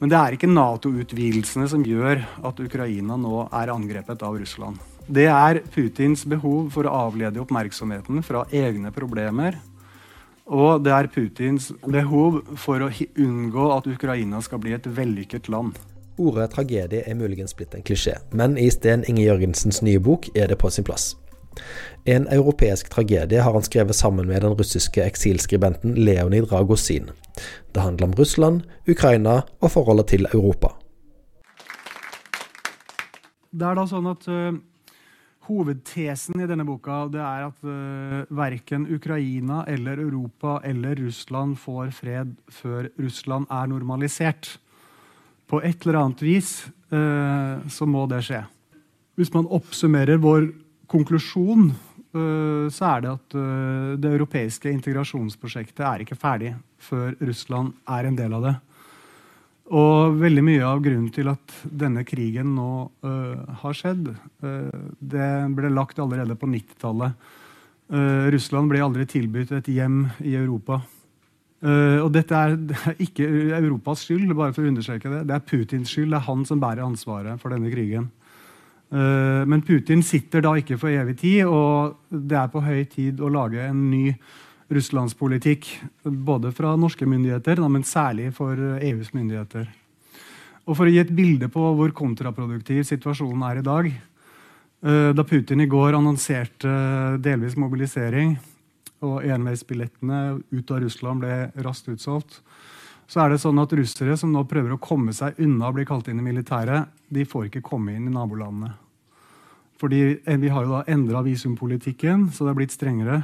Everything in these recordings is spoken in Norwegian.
Men det er ikke Nato-utvidelsene som gjør at Ukraina nå er angrepet av Russland. Det er Putins behov for å avlede oppmerksomheten fra egne problemer. Og det er Putins behov for å unngå at Ukraina skal bli et vellykket land. Ordet tragedie er muligens blitt en klisjé, men i Sten Inge Jørgensens nye bok er det på sin plass. En europeisk tragedie har han skrevet sammen med den russiske eksilskribenten Leonid Ragosin. Det handler om Russland, Ukraina og forholdet til Europa. Det er da sånn at uh, Hovedtesen i denne boka det er at uh, verken Ukraina eller Europa eller Russland får fred før Russland er normalisert. På et eller annet vis uh, så må det skje. Hvis man oppsummerer vår konklusjon Eh, så er det at eh, det europeiske integrasjonsprosjektet er ikke ferdig før Russland er en del av det. Og veldig mye av grunnen til at denne krigen nå uh, har skjedd, uh, det ble lagt allerede på 90-tallet. Uh, Russland ble aldri tilbudt et hjem i Europa. og dette er, det er, ikke Europas skyld, bare for å understreke det. Det er Putins skyld. Det er han som bærer ansvaret for denne krigen. Eh, men Putin sitter da ikke for evig tid, og det er på høy tid å lage en ny russlandspolitikk. Både fra norske myndigheter, men særlig for EUs myndigheter. Og For å gi et bilde på hvor kontraproduktiv situasjonen er i dag eh, Da Putin i går annonserte delvis mobilisering, og enveisbillettene ut av Russland ble raskt utsolgt, så er det sånn at russere som nå prøver å komme seg unna å bli kalt inn i militæret, de får ikke komme inn i nabolandene. Fordi eh, Vi har jo da endra visumpolitikken, så det har blitt strengere.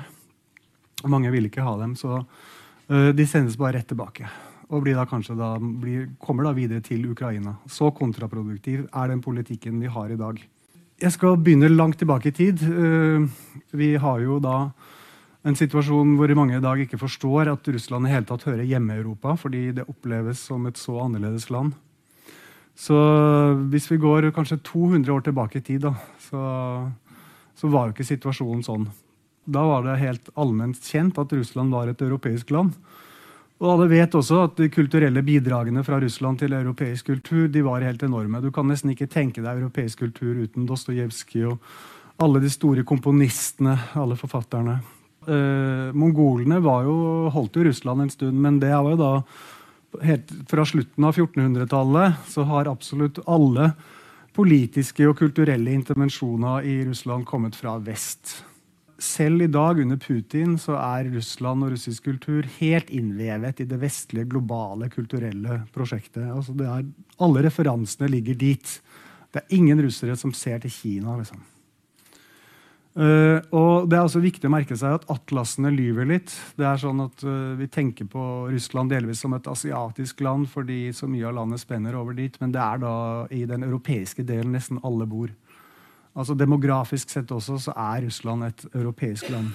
Mange vil ikke ha dem, så uh, de sendes bare rett tilbake. Og blir da da, blir, kommer da videre til Ukraina. Så kontraproduktiv er den politikken vi har i dag. Jeg skal begynne langt tilbake i tid. Uh, vi har jo da en situasjon hvor mange i dag ikke forstår at Russland i hele tatt hører hjemme i Europa, fordi det oppleves som et så annerledes land. Så hvis vi går kanskje 200 år tilbake i tid, da, så, så var jo ikke situasjonen sånn. Da var det helt allment kjent at Russland var et europeisk land. Og alle vet også at De kulturelle bidragene fra Russland til europeisk kultur de var helt enorme. Du kan nesten ikke tenke deg europeisk kultur uten Dostojevskij og alle de store komponistene, alle forfatterne eh, mongolene jo, holdt jo Russland en stund, men det var jo da helt fra slutten av 1400-tallet så har absolutt alle politiske og kulturelle intervensjoner i Russland kommet fra vest. Selv i dag, under Putin, så er Russland og russisk kultur helt innvevet i det vestlige, globale kulturelle prosjektet. Altså er, alle referansene ligger dit. Det er ingen russere som ser til Kina. liksom. Uh, og Det er også viktig å merke seg at atlasene lyver litt. Det er sånn at uh, Vi tenker på Russland delvis som et asiatisk land fordi så mye av landet spenner over dit, men det er da i den europeiske delen nesten alle bor. Altså Demografisk sett også så er Russland et europeisk land.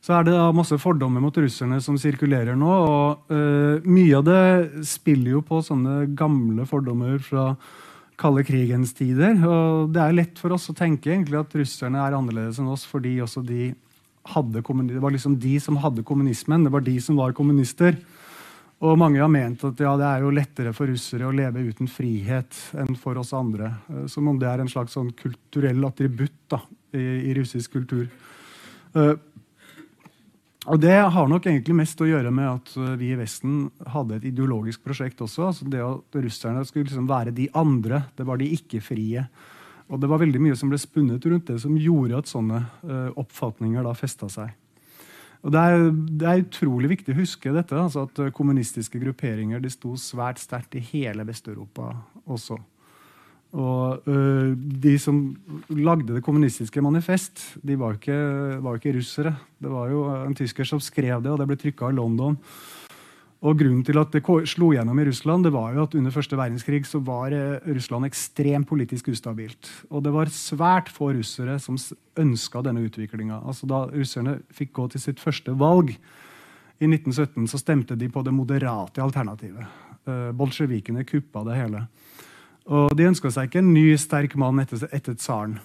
Så er det da masse fordommer mot russerne som sirkulerer nå. og uh, Mye av det spiller jo på sånne gamle fordommer fra kalde krigens tider. Og det er lett for oss å tenke egentlig at russerne er annerledes enn oss fordi også de hadde det var liksom de som hadde kommunismen. Det var de som var kommunister. Og mange har ment at ja, det er jo lettere for russere å leve uten frihet enn for oss andre. Eh, som om det er en slags sånn kulturell attributt da, i, i russisk kultur. Uh, og Det har nok egentlig mest å gjøre med at eh, vi i Vesten hadde et ideologisk prosjekt også. altså det at Russerne skulle liksom være de andre. Det var de ikke-frie. Og det var veldig mye som ble spunnet rundt det, som gjorde at sånne uh, oppfatninger da festa seg. Og det er, det er, utrolig viktig å huske dette, altså at kommunistiske grupperinger de sto svært sterkt i hele Vest-Europa også. Og uh, De som lagde det kommunistiske manifest, de var jo ikke, ikke, russere. Det var jo en tysker som skrev det, og det ble trykka i London. Og Grunnen til at det slo gjennom i Russland, det var jo at under første verdenskrig så var uh, Russland ekstremt politisk ustabilt. Og det var svært få russere som ønska denne utviklinga. Altså, da russerne fikk gå til sitt første valg i 1917, så stemte de på det moderate alternativet. Uh, bolsjevikene kuppa det hele. Og De ønska seg ikke en ny, sterk mann etter, etter tsaren.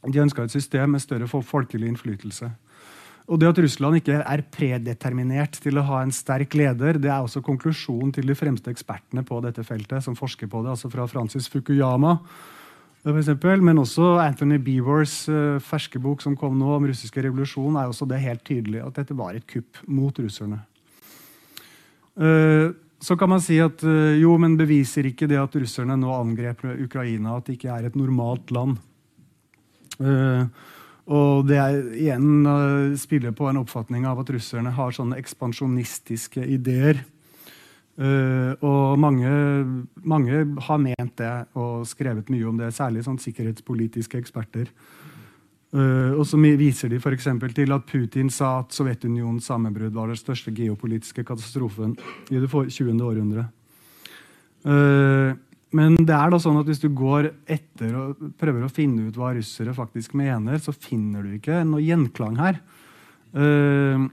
De ønska et system med større folkelig innflytelse. Og det at Russland ikke er predeterminert til å ha en sterk leder, det er også konklusjonen til de fremste ekspertene på dette feltet, som forsker på det, altså fra Francis Fukuyama. For eksempel, men også Anthony Beavers uh, ferske bok som kom nå om russiske revolusjon, er også det helt tydelig at dette var et kupp mot russerne. Uh, så kan man si at uh, jo, men beviser ikke det at russerne nå angrep Ukraina, at det ikke er et normalt land. Uh, og det er igjen uh, spiller på en oppfatning av at russerne har sånne ekspansjonistiske ideer. Uh, og mange, mange, har ment det og skrevet mye om det, særlig sånn sikkerhetspolitiske eksperter. Uh, og så viser de f.eks. til at Putin sa at Sovjetunionens sammenbrudd var den største geopolitiske katastrofen i det 20. århundret. Uh, men det er da sånn at hvis du går etter og prøver å finne ut hva russere faktisk mener, så finner du ikke noe gjenklang her. Uh,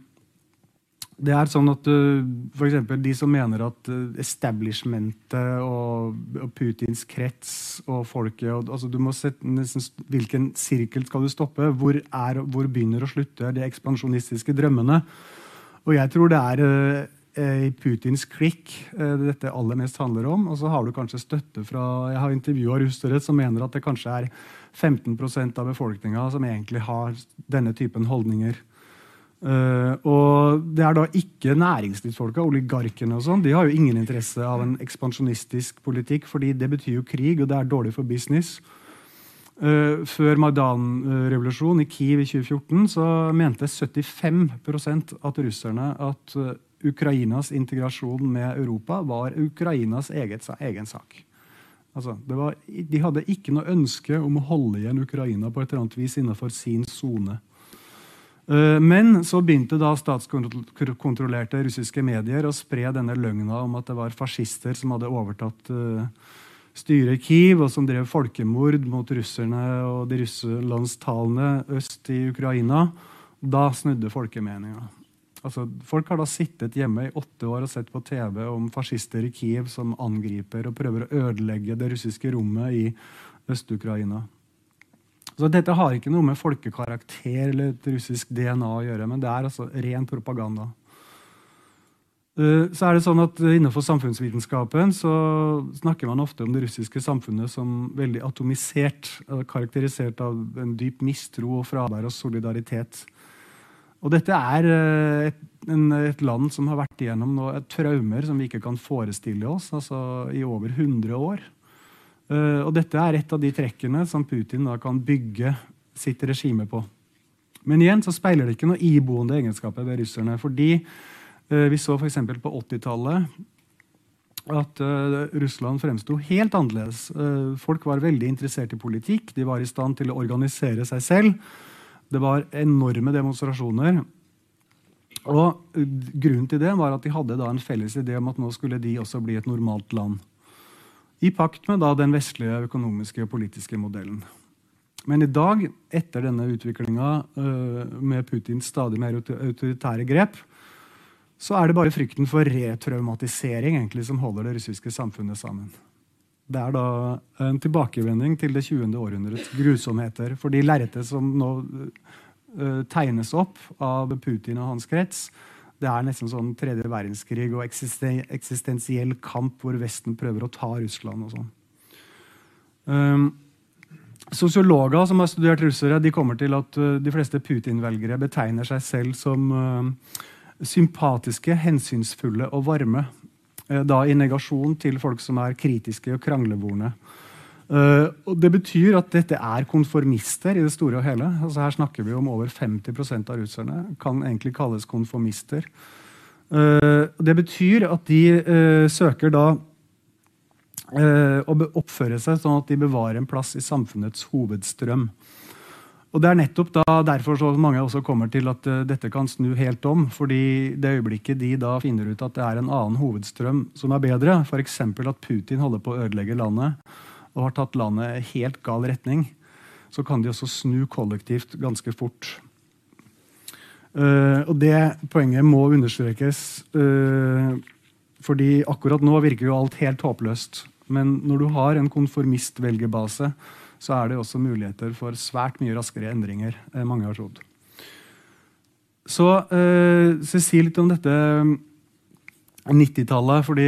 det er sånn at uh, for De som mener at uh, establishmentet og, og, Putins krets og folket og, altså Du må sette nesten, Hvilken sirkel skal du stoppe? Hvor, er, hvor begynner og slutter de ekspansjonistiske drømmene? Og jeg tror det er uh, Eh, i Putins klikk uh, dette aller mest handler om. Og så har du kanskje støtte fra Jeg har intervjua russere som mener at det kanskje er 15% av befolkninga som egentlig har denne typen holdninger. Uh, og det er da ikke næringslivsfolka, oligarkene og sånn. De har jo ingen interesse av en ekspansjonistisk politikk, fordi det betyr jo krig, og det er dårlig for business. Uh, før Maidan-revolusjonen i Kiev i 2014 så mente 75% at russerne at Ukrainas integrasjon med Europa var Ukrainas eget, egen sak. Altså, var, de hadde ikke noe ønske om å holde igjen Ukraina på et eller annet vis innenfor sin sone. Eh, men så begynte da statskontrollerte russiske medier å spre denne løgna om at det var fascister som hadde overtatt eh, styret i Kiev, og som drev folkemord mot russerne og de russelandstalende øst i Ukraina. Da snudde folkemeninga. Altså, folk har da sittet hjemme i åtte år og sett på TV om fascister i Kiev som angriper og prøver å ødelegge det russiske rommet i Øst-Ukraina. Så Dette har ikke noe med folkekarakter eller et russisk DNA å gjøre, men det er altså ren propaganda. Eh, så er det sånn at Innenfor samfunnsvitenskapen så snakker man ofte om det russiske samfunnet som veldig atomisert, karakterisert av en dyp mistro og fravær av solidaritet. Og dette er eh, et, en, et, land som har vært igjennom noe, traumer som vi ikke kan forestille oss altså i over 100 år. Uh, og dette er et av de trekkene som Putin da kan bygge sitt regime på. Men igjen så speiler det ikke noe iboende egenskaper ved russerne. Fordi uh, vi så f.eks. på 80-tallet at uh, Russland fremsto helt annerledes. folk var veldig interessert i politikk. De var i stand til å organisere seg selv. Det var enorme demonstrasjoner. Og Grunnen til det var at de hadde en felles idé om at nå skulle de også bli et normalt land. I pakt med da den vestlige økonomiske og politiske modellen. Men i dag, etter denne utviklinga øh, med Putins stadig mer autoritære grep, så er det bare frykten for retraumatisering egentlig som holder det russiske samfunnet sammen. Det er da en tilbakevending til det 20. århundrets grusomheter. For de lerretet som nå uh, tegnes opp av Putin og hans krets, det er nesten sånn tredje verdenskrig og eksisten eksistensiell kamp hvor Vesten prøver å ta Russland og sånn. Um, Sosiologer som har studert russere, de kommer til at uh, de fleste Putin-velgere betegner seg selv som uh, sympatiske, hensynsfulle og varme. Uh, da i negasjon til folk som er kritiske og kranglevorne. Uh, og Det betyr at dette er konformister i det store og hele. Altså Her snakker vi om over 50% av russerne kan egentlig kalles konformister. Uh, det betyr at de uh, søker da å oppføre seg sånn at de bevarer en plass i samfunnets hovedstrøm. Og Det er nettopp da, derfor så mange også kommer til at dette kan snu helt om. fordi det øyeblikket de da finner ut at det er en annen hovedstrøm som er bedre, f.eks. at Putin holder på å ødelegge landet og har tatt landet i helt gal retning, så kan de også snu kollektivt ganske fort. Uh, og Det poenget må understrekes. Uh, fordi akkurat nå virker jo alt helt håpløst. Men når du har en konformistvelgerbase så er det også muligheter for svært mye raskere endringer enn mange har trodd. Så uh, så si litt om dette 90-tallet, fordi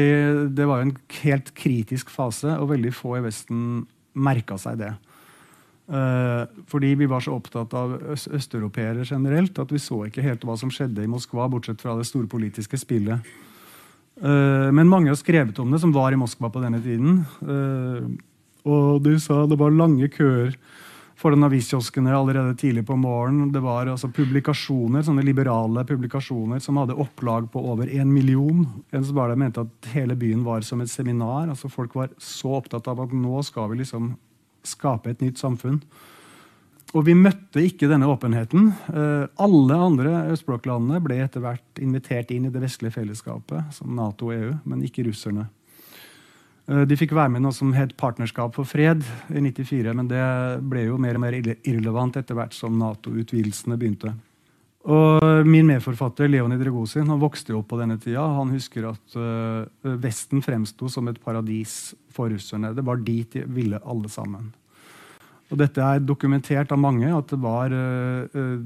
det var en helt kritisk fase, og veldig få i Vesten merka seg det. Uh, fordi vi var så opptatt av øst østeuropeere generelt at vi så ikke helt hva som skjedde i Moskva, bortsett fra det store politiske spillet. Uh, men mange har skrevet om det, som var i Moskva på denne tiden. Uh, og du sa det var lange køer foran aviskioskene allerede tidlig på morgenen. Det var altså publikasjoner, sånne liberale publikasjoner som hadde opplag på over en million. En som bare mente at hele byen var som et seminar. altså Folk var så opptatt av at nå skal vi liksom skape et nytt samfunn. Og vi møtte ikke denne åpenheten. Uh, alle andre østblokklandene ble etter hvert invitert inn i det vestlige fellesskapet, som Nato og EU, men ikke russerne. Uh, de fikk være med noe som het Partnerskap for fred i 94, men det ble jo mer og mer irrelevant etter hvert som Nato-utvidelsene begynte. Og Min medforfatter Leonid Regosin han vokste jo opp på denne tida. Han husker at uh, Vesten fremsto som et paradis for russerne. Det var dit de ville alle sammen. Og dette er dokumentert av mange, at det var uh,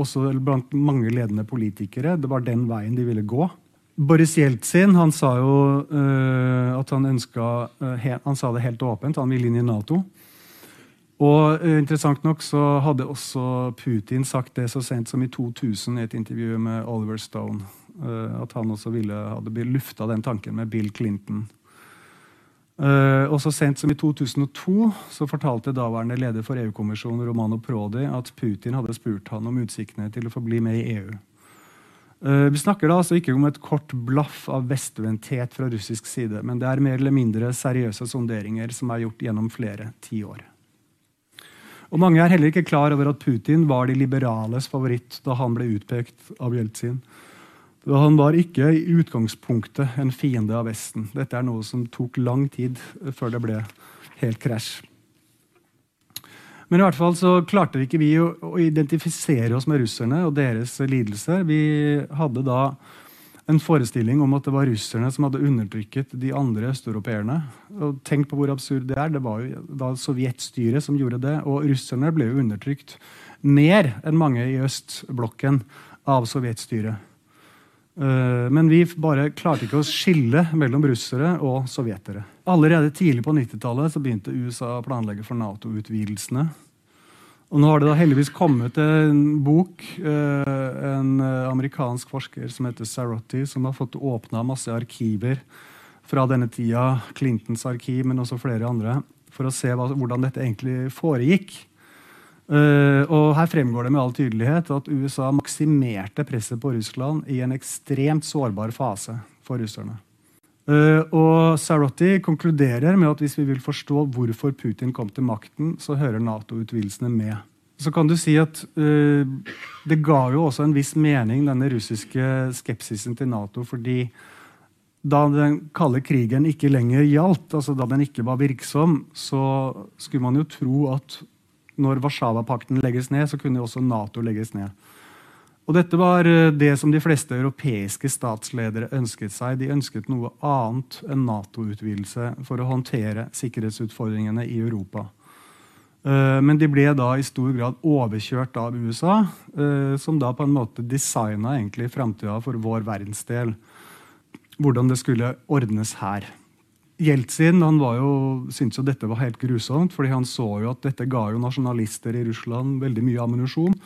også blant mange ledende politikere det var den veien de ville gå. Boris Jeltsin han sa jo uh, at han ønska uh, Han sa det helt åpent, han ville inn i Nato. Og interessant nok så hadde også Putin sagt det så sent som i 2000 i et intervju med Oliver Stone. at han også ville, hadde lufta den tanken med Bill Clinton. Uh, og Så sent som i 2002 så fortalte daværende leder for EU-kommisjonen Romano Prodi at Putin hadde spurt han om utsiktene til å få bli med i EU. Uh, vi snakker da altså ikke om et kort blaff av vestvendthet fra russisk side, men det er mer eller mindre seriøse sonderinger som er gjort gjennom flere tiår. Og Mange er heller ikke klar over at Putin var de liberales favoritt da han ble utpekt av Jeltsin. Han var ikke i utgangspunktet en fiende av Vesten. Dette er noe som tok lang tid før det ble helt krasj. Men i hvert fall så klarte ikke vi å, å identifisere oss med russerne og deres lidelser. Vi hadde da en forestilling om at det var russerne som hadde undertrykket de andre østeuropeerne. Tenk på hvor absurd det er. Det var jo da sovjetstyret som gjorde det. Og russerne ble jo undertrykt mer enn mange i østblokken av sovjetstyret. Eh, men vi bare klarte ikke å skille mellom russere og sovjetere. Allerede tidlig på 90-tallet begynte USA å planlegge for Nato-utvidelsene. Og nå har det da heldigvis kommet en bok, eh, en amerikansk forsker som heter Sarotti, som har fått åpna masse arkiver fra denne tida, Clintons arkiv, men også flere andre, for å se hvordan dette egentlig foregikk. Uh, og Her fremgår det med all tydelighet at USA maksimerte presset på Russland i en ekstremt sårbar fase for russerne. Uh, og Sarotti konkluderer med at hvis vi vil forstå hvorfor Putin kom til makten, så hører Nato-utvidelsene med. Så kan du si at uh, Det ga jo også en viss mening, denne russiske skepsisen til Nato, fordi da den kalde krigen ikke lenger gjaldt, altså da den ikke var virksom, så skulle man jo tro at når Warszawapakten legges ned, så kunne også Nato legges ned. Og Dette var eh, det som de fleste europeiske statsledere ønsket seg. De ønsket noe annet enn Nato-utvidelse for å håndtere sikkerhetsutfordringene i Europa. Eh, men de ble da i stor grad overkjørt av USA, eh, som da på en måte designa framtida for vår verdensdel. Hvordan det skulle ordnes her. Jeltsin han jo, syntes jo dette var helt grusomt, fordi han så jo at dette ga jo nasjonalister i Russland veldig mye ammunisjon.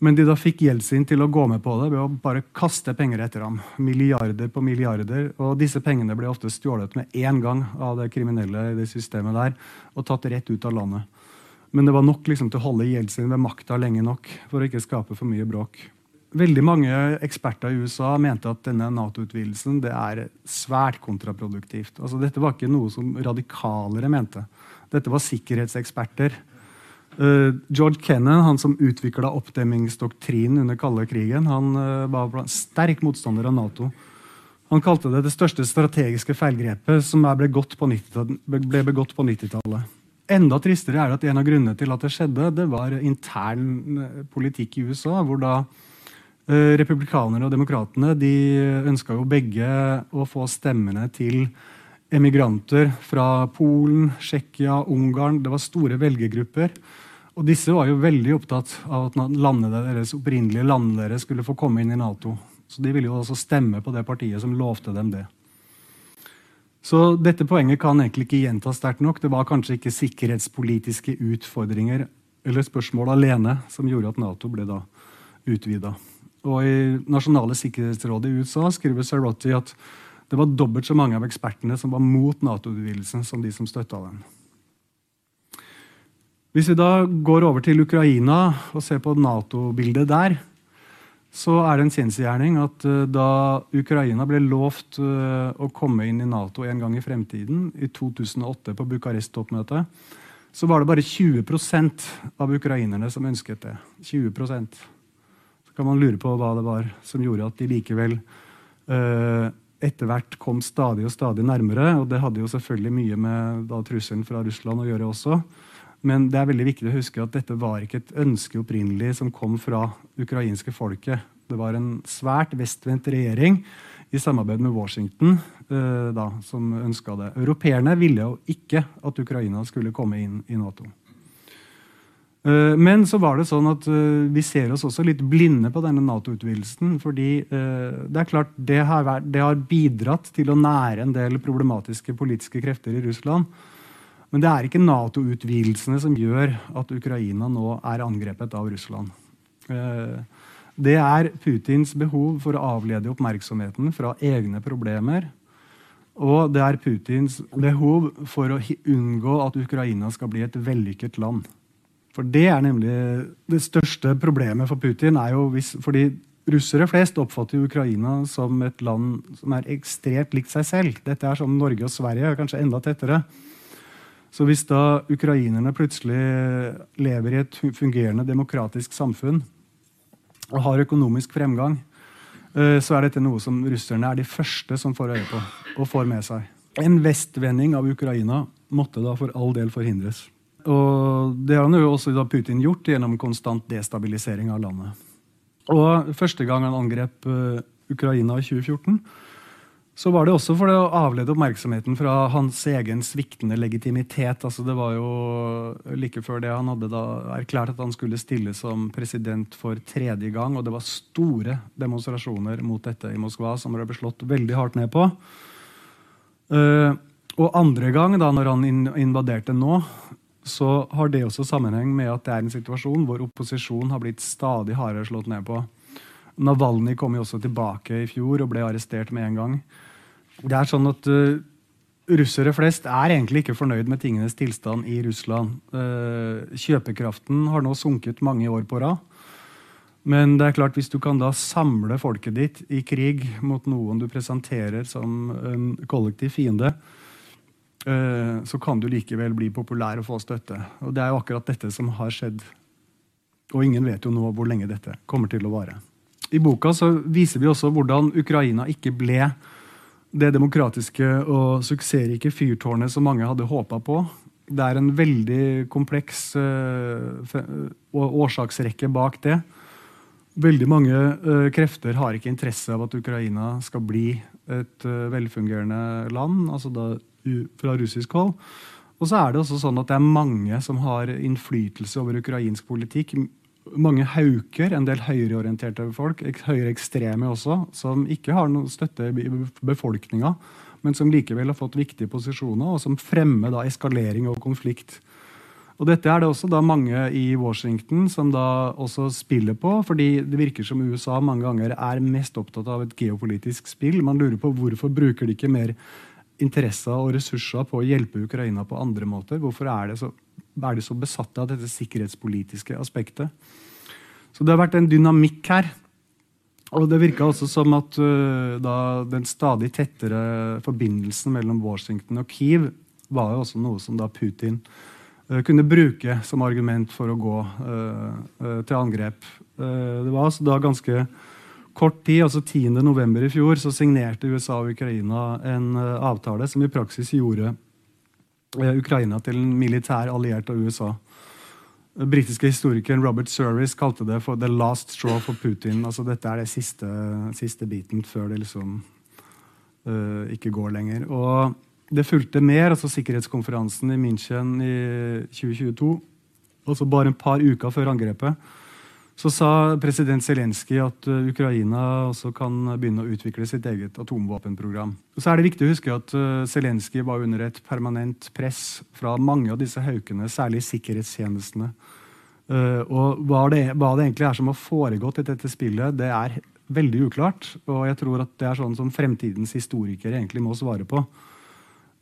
Men de da fikk Jeltsin til å gå med på det ved å bare kaste penger etter ham. Milliarder på milliarder. Og disse pengene ble ofte stjålet med én gang av det kriminelle i det systemet der, og tatt rett ut av landet. Men det var nok liksom til å holde Jeltsin ved makta lenge nok for å ikke skape for mye bråk. Veldig mange eksperter i USA mente at denne Nato-utvidelsen er svært kontraproduktivt. Altså, dette var ikke noe som radikalere mente. Dette var sikkerhetseksperter. Uh, George Kennan, han som utvikla oppdemmingsdoktrinen under kalde krigen, han uh, var sterk motstander av Nato. Han kalte det det største strategiske feilgrepet som ble, ble begått på 90-tallet. Enda tristere er det at en av grunnene til at det skjedde, det var intern eh, politikk i USA. hvor da republikanerne og demokratene de ønska jo begge å få stemmene til emigranter fra Polen, Tsjekkia, Ungarn. Det var store velgergrupper. Og disse var jo veldig opptatt av at landene deres, opprinnelige landene deres skulle få komme inn i Nato. Så de ville jo også stemme på det partiet som lovte dem det. Så dette poenget kan egentlig ikke gjentas sterkt nok. Det var kanskje ikke sikkerhetspolitiske utfordringer eller spørsmål alene som gjorde at Nato ble da utvida. Og I Nasjonale sikkerhetsrådet i USA skriver Sarotti at det var dobbelt så mange av ekspertene som var mot Nato-utvidelsen, som de som støtta den. Hvis vi da går over til Ukraina og ser på Nato-bildet der, så er det en kjensgjerning at uh, da Ukraina ble lovt uh, å komme inn i Nato en gang i fremtiden, i 2008 på Bucarest-toppmøtet, så var det bare 20% av ukrainerne som ønsket det. 20 Så kan man lure på hva det var som gjorde at de likevel eh, etter hvert kom stadig og stadig nærmere. Og det hadde jo selvfølgelig mye med da, trusselen fra Russland å gjøre også. Men det er veldig viktig å huske at dette var ikke et ønske opprinnelig som kom fra ukrainske folket. Det var en svært vestvendt regjering i samarbeid med Washington eh, da, som ønska det. Europeerne ville jo ikke at Ukraina skulle komme inn i Nato. Eh, men så var det sånn at eh, vi ser oss også litt blinde på denne Nato-utvidelsen. fordi eh, det er klart det har, vært, det har bidratt til å nære en del problematiske politiske krefter i Russland men det er ikke Nato-utvidelsene som gjør at Ukraina nå er angrepet av Russland. Det er Putins behov for å avlede oppmerksomheten fra egne problemer. Og det er Putins behov for å unngå at Ukraina skal bli et vellykket land. For det er nemlig det største problemet for Putin. er jo hvis, fordi Russere flest oppfatter Ukraina som et land som er ekstremt likt seg selv. Dette er som Norge og Sverige, kanskje enda tettere. Så hvis da ukrainerne plutselig lever i et fungerende demokratisk samfunn og har økonomisk fremgang, eh, så er dette noe som russerne er de første som får øye på og får med seg. En vestvending av Ukraina måtte da for all del forhindres. Og Det har jo også Putin gjort gjennom konstant destabilisering av landet. Og Første gang han angrep eh, Ukraina i 2014, så var det også for å avlede oppmerksomheten fra hans egen sviktende legitimitet. Altså det var jo like før det han hadde da erklært at han skulle stille som president for tredje gang. Og det var store demonstrasjoner mot dette i Moskva som ble beslått veldig hardt ned på. Uh, og andre gang, da når han invaderte nå, så har det også sammenheng med at det er en situasjon hvor opposisjonen har blitt stadig hardere slått ned på. Navalny kom jo også tilbake i fjor og ble arrestert med en gang. Det er sånn at uh, Russere flest er egentlig ikke fornøyd med tingenes tilstand i Russland. Uh, kjøpekraften har nå sunket mange år på rad. Men det er klart hvis du kan da samle folket ditt i krig mot noen du presenterer som en kollektiv fiende, så kan du likevel bli populær og få støtte. Og Det er jo akkurat dette som har skjedd. Og ingen vet jo nå hvor lenge dette kommer til å vare. I boka så viser vi også hvordan Ukraina ikke ble det demokratiske og suksessrike fyrtårnet som mange hadde håpa på. Det er en veldig kompleks uh, årsaksrekke bak det. Veldig mange uh, krefter har ikke interesse av at Ukraina skal bli et velfungerende land, altså da, fra russisk hold. Og så er det også sånn at det er mange som har innflytelse over ukrainsk politikk mange hauker, en del høyreorienterte folk, høyreekstreme også, som ikke har noe støtte i befolkninga, men som likevel har fått viktige posisjoner, og som fremmer da eskalering og konflikt. Og Dette er det også da mange i Washington som da også spiller på, fordi det virker som USA mange ganger er mest opptatt av et geopolitisk spill. Man lurer på hvorfor bruker de ikke mer interesser og ressurser på å hjelpe Ukraina på andre måter. Hvorfor er det så er de så besatte av dette sikkerhetspolitiske aspektet. Så det har vært en dynamikk her. Og det virka også som at uh, den stadig tettere forbindelsen mellom Washington og Kiev var jo også noe som da Putin uh, kunne bruke som argument for å gå uh, til angrep. det var altså da ganske kort tid, altså 10.11. i fjor, så signerte USA og Ukraina en avtale som i praksis gjorde Eh, Ukraina til en militær alliert av USA. Den britiske historikeren Robert Service kalte det for 'the last straw for Putin'. Altså Dette er det siste, siste biten før det liksom uh, ikke går lenger. Og det fulgte mer, altså Sikkerhetskonferansen i München i 2022. altså bare en par uker før angrepet, så sa president Zelenskyj at uh, Ukraina også kan begynne å utvikle sitt eget atomvåpenprogram. Og så er det viktig å huske at uh, Zelenskyj var under et permanent press fra mange av disse haukene, særlig sikkerhetstjenestene. Uh, og hva det, hva det, egentlig er som har foregått i dette spillet, det er veldig uklart. Og jeg tror at det er sånn som fremtidens historikere egentlig må svare på.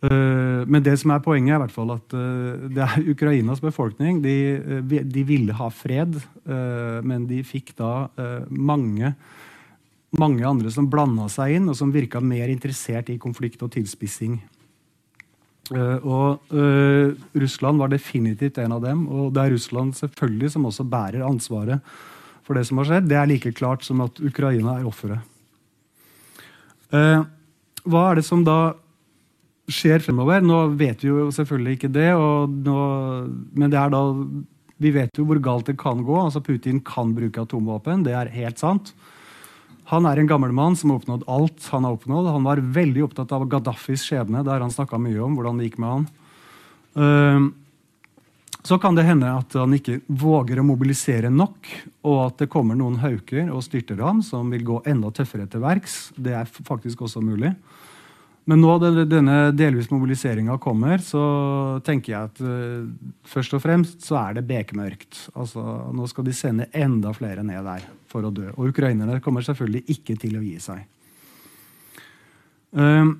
Eh, men det som er poenget, er i hvert fall at eh, det er Ukrainas befolkning. De, eh, de ville ha fred, men de fikk da mange, mange andre som blanda seg inn, og som virka mer interessert i konflikt og tilspissing. og Russland var definitivt en av dem, og det er Russland selvfølgelig som også bærer ansvaret for det som har skjedd. Det er like klart som at Ukraina er offeret. hva er det som da skjer fremover. Nå vet vi jo selvfølgelig ikke det, nå, men det er da vi vet jo hvor galt det kan gå. altså Putin kan bruke atomvåpen. Det er helt sant. Han er en gammel mann som har oppnådd alt han har oppnådd. Han var veldig opptatt av Gaddafis skjebne. der han mye om hvordan det gikk med han. Uh, så kan det hende at han ikke våger å mobilisere nok, og at det kommer noen hauker og styrter ham som vil gå enda tøffere til verks. Det er faktisk også mulig. Men nå denne delvis mobiliseringa kommer, så tenker jeg at uh, først og fremst så er det bekmørkt. Altså, nå skal de sende enda flere ned der for å dø. Og ukrainerne kommer selvfølgelig ikke til å gi seg. Um,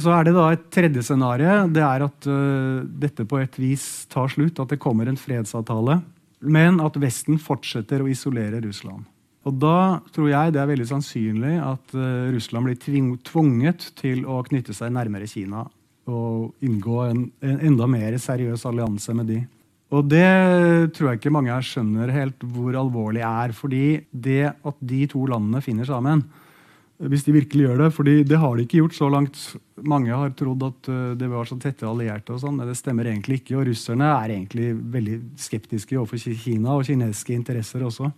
så er det da et tredje scenario. Det er at uh, dette på et vis tar slutt, at det kommer en fredsavtale. Men at Vesten fortsetter å isolere Russland. Og Da tror jeg det er veldig sannsynlig at uh, Russland blir tvunget til å knytte seg nærmere Kina og inngå en, en, enda mer seriøs allianse med de. Og Det tror jeg ikke mange her skjønner helt hvor alvorlig er. fordi det at de to landene finner sammen, hvis de virkelig gjør det fordi det har de ikke gjort så langt. Mange har trodd at uh, det var så tette allierte, og sånn, men det stemmer egentlig ikke. Og russerne er egentlig veldig skeptiske overfor Kina og kinesiske interesser også.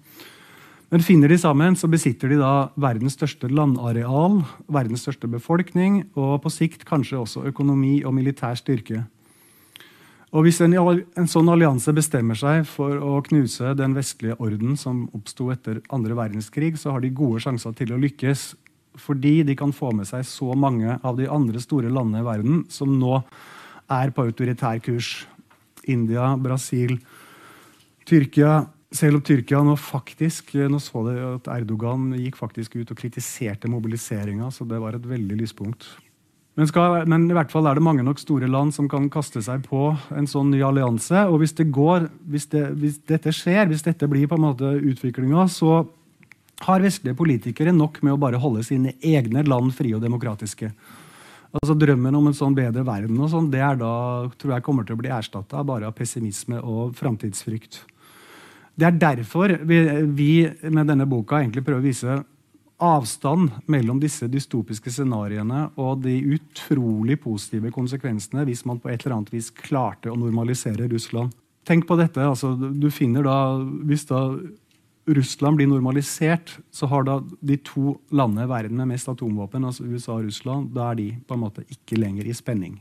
Men finner de sammen, så besitter de da verdens største landareal, verdens største befolkning og på sikt kanskje også økonomi og militær styrke. Og Hvis en, en sånn allianse bestemmer seg for å knuse den vestlige orden som oppsto etter andre verdenskrig, så har de gode sjanser til å lykkes fordi de kan få med seg så mange av de andre store landene i verden som nå er på autoritær kurs. India, Brasil, Tyrkia, selv om Tyrkia nå faktisk eh, nå så det at Erdogan gikk faktisk ut og kritiserte mobiliseringa, så det var et veldig lyspunkt. Men, skal, men, i hvert fall er det mange nok store land som kan kaste seg på en sånn ny allianse. Og hvis det går, hvis, det, hvis dette skjer, hvis dette blir på en måte utviklinga, så har vestlige politikere nok med å bare holde sine egne land frie og demokratiske. Altså Drømmen om en sånn bedre verden og sånn, det er da, tror jeg kommer til å bli erstatta bare av pessimisme og framtidsfrykt. Det er derfor vi, vi, med denne boka egentlig prøver å vise avstand mellom disse dystopiske scenarioene og de utrolig positive konsekvensene hvis man på et eller annet vis klarte å normalisere Russland. Tenk på dette. Altså, du finner da, Hvis da Russland blir normalisert, så har da de to landene i verden med mest atomvåpen, altså USA og Russland, da er de på en måte ikke lenger i spenning.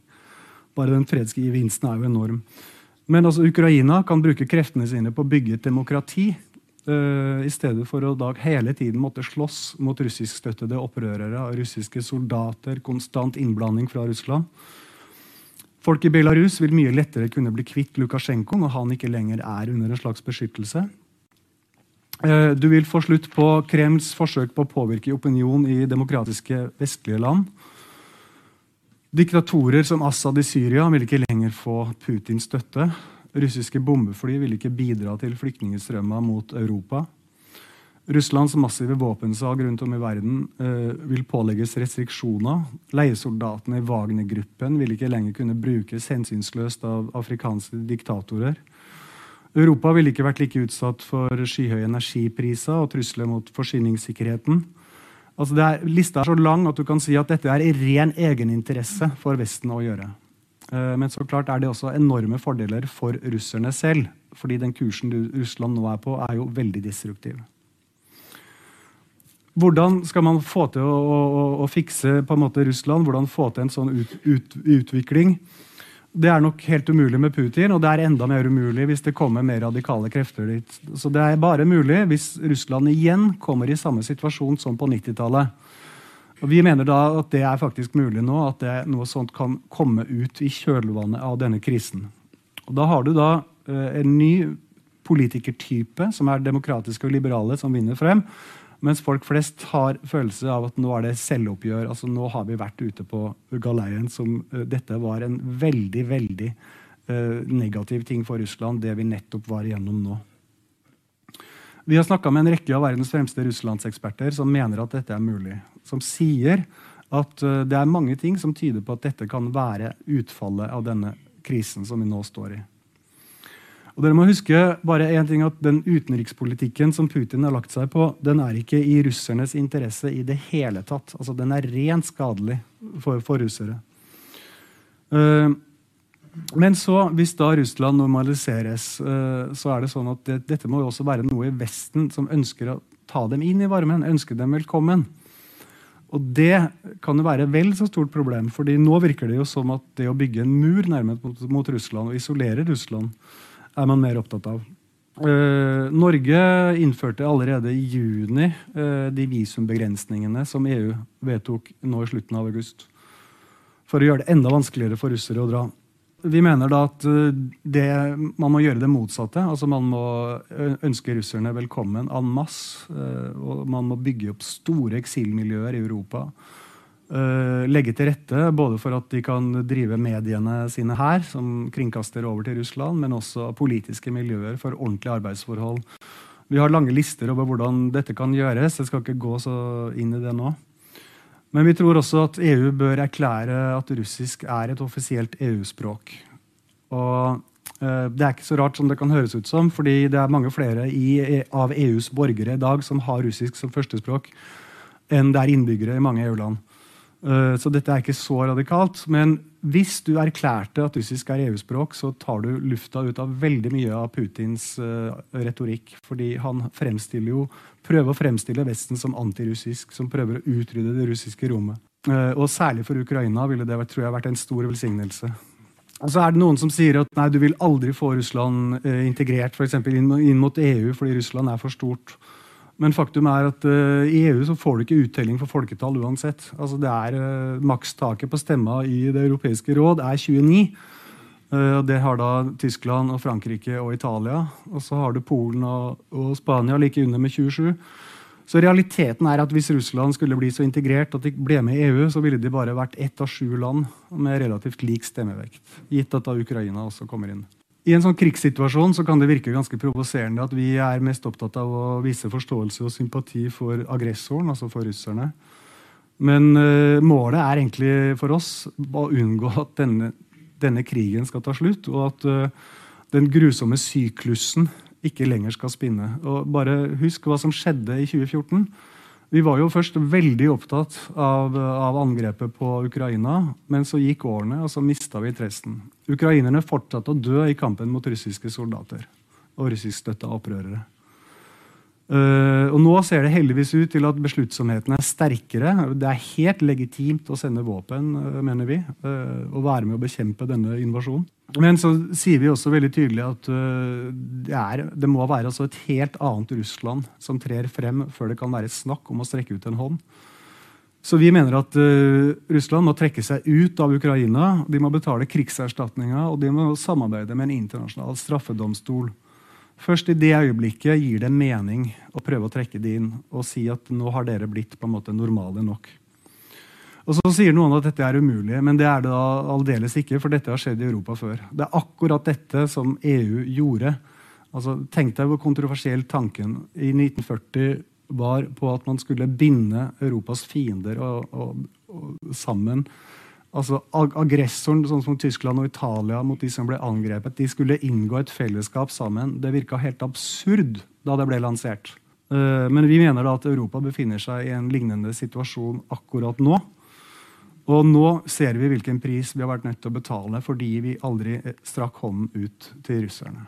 Bare den fredsgevinsten er jo enorm. Men altså, Ukraina kan bruke kreftene sine på å bygge et demokrati. Uh, I stedet for å da hele tiden måtte slåss mot russiskstøttede opprørere, russiske soldater, konstant innblanding fra Russland. Folk i Belarus vil mye lettere kunne bli kvitt Lukasjenko når han ikke lenger er under en slags beskyttelse. Uh, du vil få slutt på Kremls forsøk på å påvirke opinion i demokratiske vestlige land. Diktatorer som Assad i Syria vil ikke lenger få Putins støtte. Russiske bombefly vil ikke bidra til flyktningstrømmer mot Europa. Russlands massive våpensalg rundt om i verden eh, vil pålegges restriksjoner. Leiesoldatene i Wagner-gruppen vil ikke lenger kunne brukes hensynsløst av afrikanske diktatorer. Europa ville ikke vært like utsatt for skyhøye energipriser og trusler mot forsyningssikkerheten. Altså er, lista er så lang at du kan si at dette er i ren egeninteresse for Vesten å gjøre. Uh, men så klart er det også enorme fordeler for russerne selv. Fordi den kursen Russland nå er på, er jo veldig destruktiv. Hvordan skal man få til å, å, å fikse Russland? Hvordan få til en sånn ut, ut, utvikling? Det er nok helt umulig med Putin, og det er enda mer umulig hvis det kommer mer radikale krefter dit. Så det er bare mulig hvis Russland igjen kommer i samme situasjon som på 90-tallet. Og Vi mener da at det er faktisk mulig nå, at det, noe sånt kan komme ut i kjølvannet av denne krisen. Og Da har du da eh, en ny politikertype, som er demokratiske og liberale, som vinner frem. Mens folk flest har følelse av at nå er det selvoppgjør. altså Nå har vi vært ute på galeien. som uh, Dette var en veldig, veldig uh, negativ ting for Russland, det vi nettopp var igjennom nå. Vi har snakka med en rekke av verdens fremste russlandseksperter som mener at dette er mulig. Som sier at uh, det er mange ting som tyder på at dette kan være utfallet av denne krisen som vi nå står i. Og dere må huske bare en ting at Den utenrikspolitikken som Putin har lagt seg på, den er ikke i russernes interesse i det hele tatt. Altså, Den er rent skadelig for, for russere. Uh, men så, hvis da Russland normaliseres, uh, så er det sånn at det, dette må jo også være noe i Vesten som ønsker å ta dem inn i varmen, ønske dem velkommen. Og det kan jo være vel så stort problem, fordi nå virker det jo som at det å bygge en mur nærmest mot, mot Russland og isolere Russland er man mer opptatt av. Uh, Norge innførte allerede i juni uh, de visumbegrensningene som EU vedtok nå i slutten av august. For å gjøre det enda vanskeligere for russere å dra. Vi mener da at uh, det, man må gjøre det motsatte. altså Man må ønske russerne velkommen en masse. og man må bygge opp store eksilmiljøer i Europa legge til rette både for at de kan drive mediene sine her, som kringkaster over til Russland, men også politiske miljøer for ordentlige arbeidsforhold. Vi har lange lister over hvordan dette kan gjøres. Jeg skal ikke gå så inn i det nå. Men vi tror også at EU bør erklære at russisk er et offisielt EU-språk. Og uh, Det er ikke så rart som det kan høres ut som, fordi det er mange flere i, av EUs borgere i dag som har russisk som førstespråk, enn det er innbyggere i mange EU-land. Eh, så dette er ikke så radikalt. Men hvis du erklærte at russisk er EU-språk, så tar du lufta ut av veldig mye av Putins uh, retorikk. Fordi han fremstiller jo, prøver å fremstille Vesten som antirussisk, som prøver å utrydde det russiske rommet. Uh, og særlig for Ukraina ville det tror jeg, vært en stor velsignelse. Og så er det noen som sier at nei, du vil aldri få Russland integrert for eksempel, inn mot EU fordi Russland er for stort. Men faktum er at uh, i EU så får du ikke uttelling for folketall uansett. Altså det er uh, Makstaket på stemma i Det europeiske råd er 29. Uh, det har da Tyskland, og Frankrike og Italia. Og så har du Polen og, og, Spania like under med 27. Så realiteten er at hvis Russland skulle bli så integrert at de ble med i EU, så ville de bare vært ett av sju land med relativt lik stemmevekt. Gitt at da Ukraina også kommer inn. I en sånn krigssituasjon så kan det virke ganske provoserende at vi er mest opptatt av å vise forståelse og sympati for aggressoren, altså for russerne. Men uh, målet er egentlig for oss å unngå at denne, denne krigen skal ta slutt, og at uh, den grusomme syklusen ikke lenger skal spinne. Og bare husk hva som skjedde i 2014. Vi var jo først veldig opptatt av, av, angrepet på Ukraina, men så gikk årene, og så mista vi interessen. Ukrainerne fortsatte å dø i kampen mot russiske soldater og russiskstøtta opprørere. Uh, og Nå ser det heldigvis ut til at besluttsomheten er sterkere. Det er helt legitimt å sende våpen, uh, mener vi, uh, og være med å bekjempe denne invasjonen. Men så sier vi også veldig tydelig at det, er, det, må være altså et helt annet Russland som trer frem før det kan være snakk om å strekke ut en hånd. Så vi mener at Russland må trekke seg ut av Ukraina. De må betale krigserstatninga, og de må samarbeide med en internasjonal straffedomstol. Først i det øyeblikket gir det mening å prøve å trekke det inn og si at nå har dere blitt på en måte normale nok. Og Så sier noen at dette er umulig, men det er det aldeles ikke. For dette har skjedd i Europa før. Det er akkurat dette som EU gjorde. Altså, tenk deg hvor kontroversiell tanken i 1940 var på at man skulle binde Europas fiender og, og, og sammen altså Aggressoren, sånn som Tyskland og Italia, mot de som ble angrepet, de skulle inngå et fellesskap sammen. Det virka helt absurd da det ble lansert. Uh, men vi mener da at Europa befinner seg i en lignende situasjon akkurat nå. Og nå ser vi hvilken pris vi har vært nødt til å betale fordi vi aldri strakk hånden ut til russerne.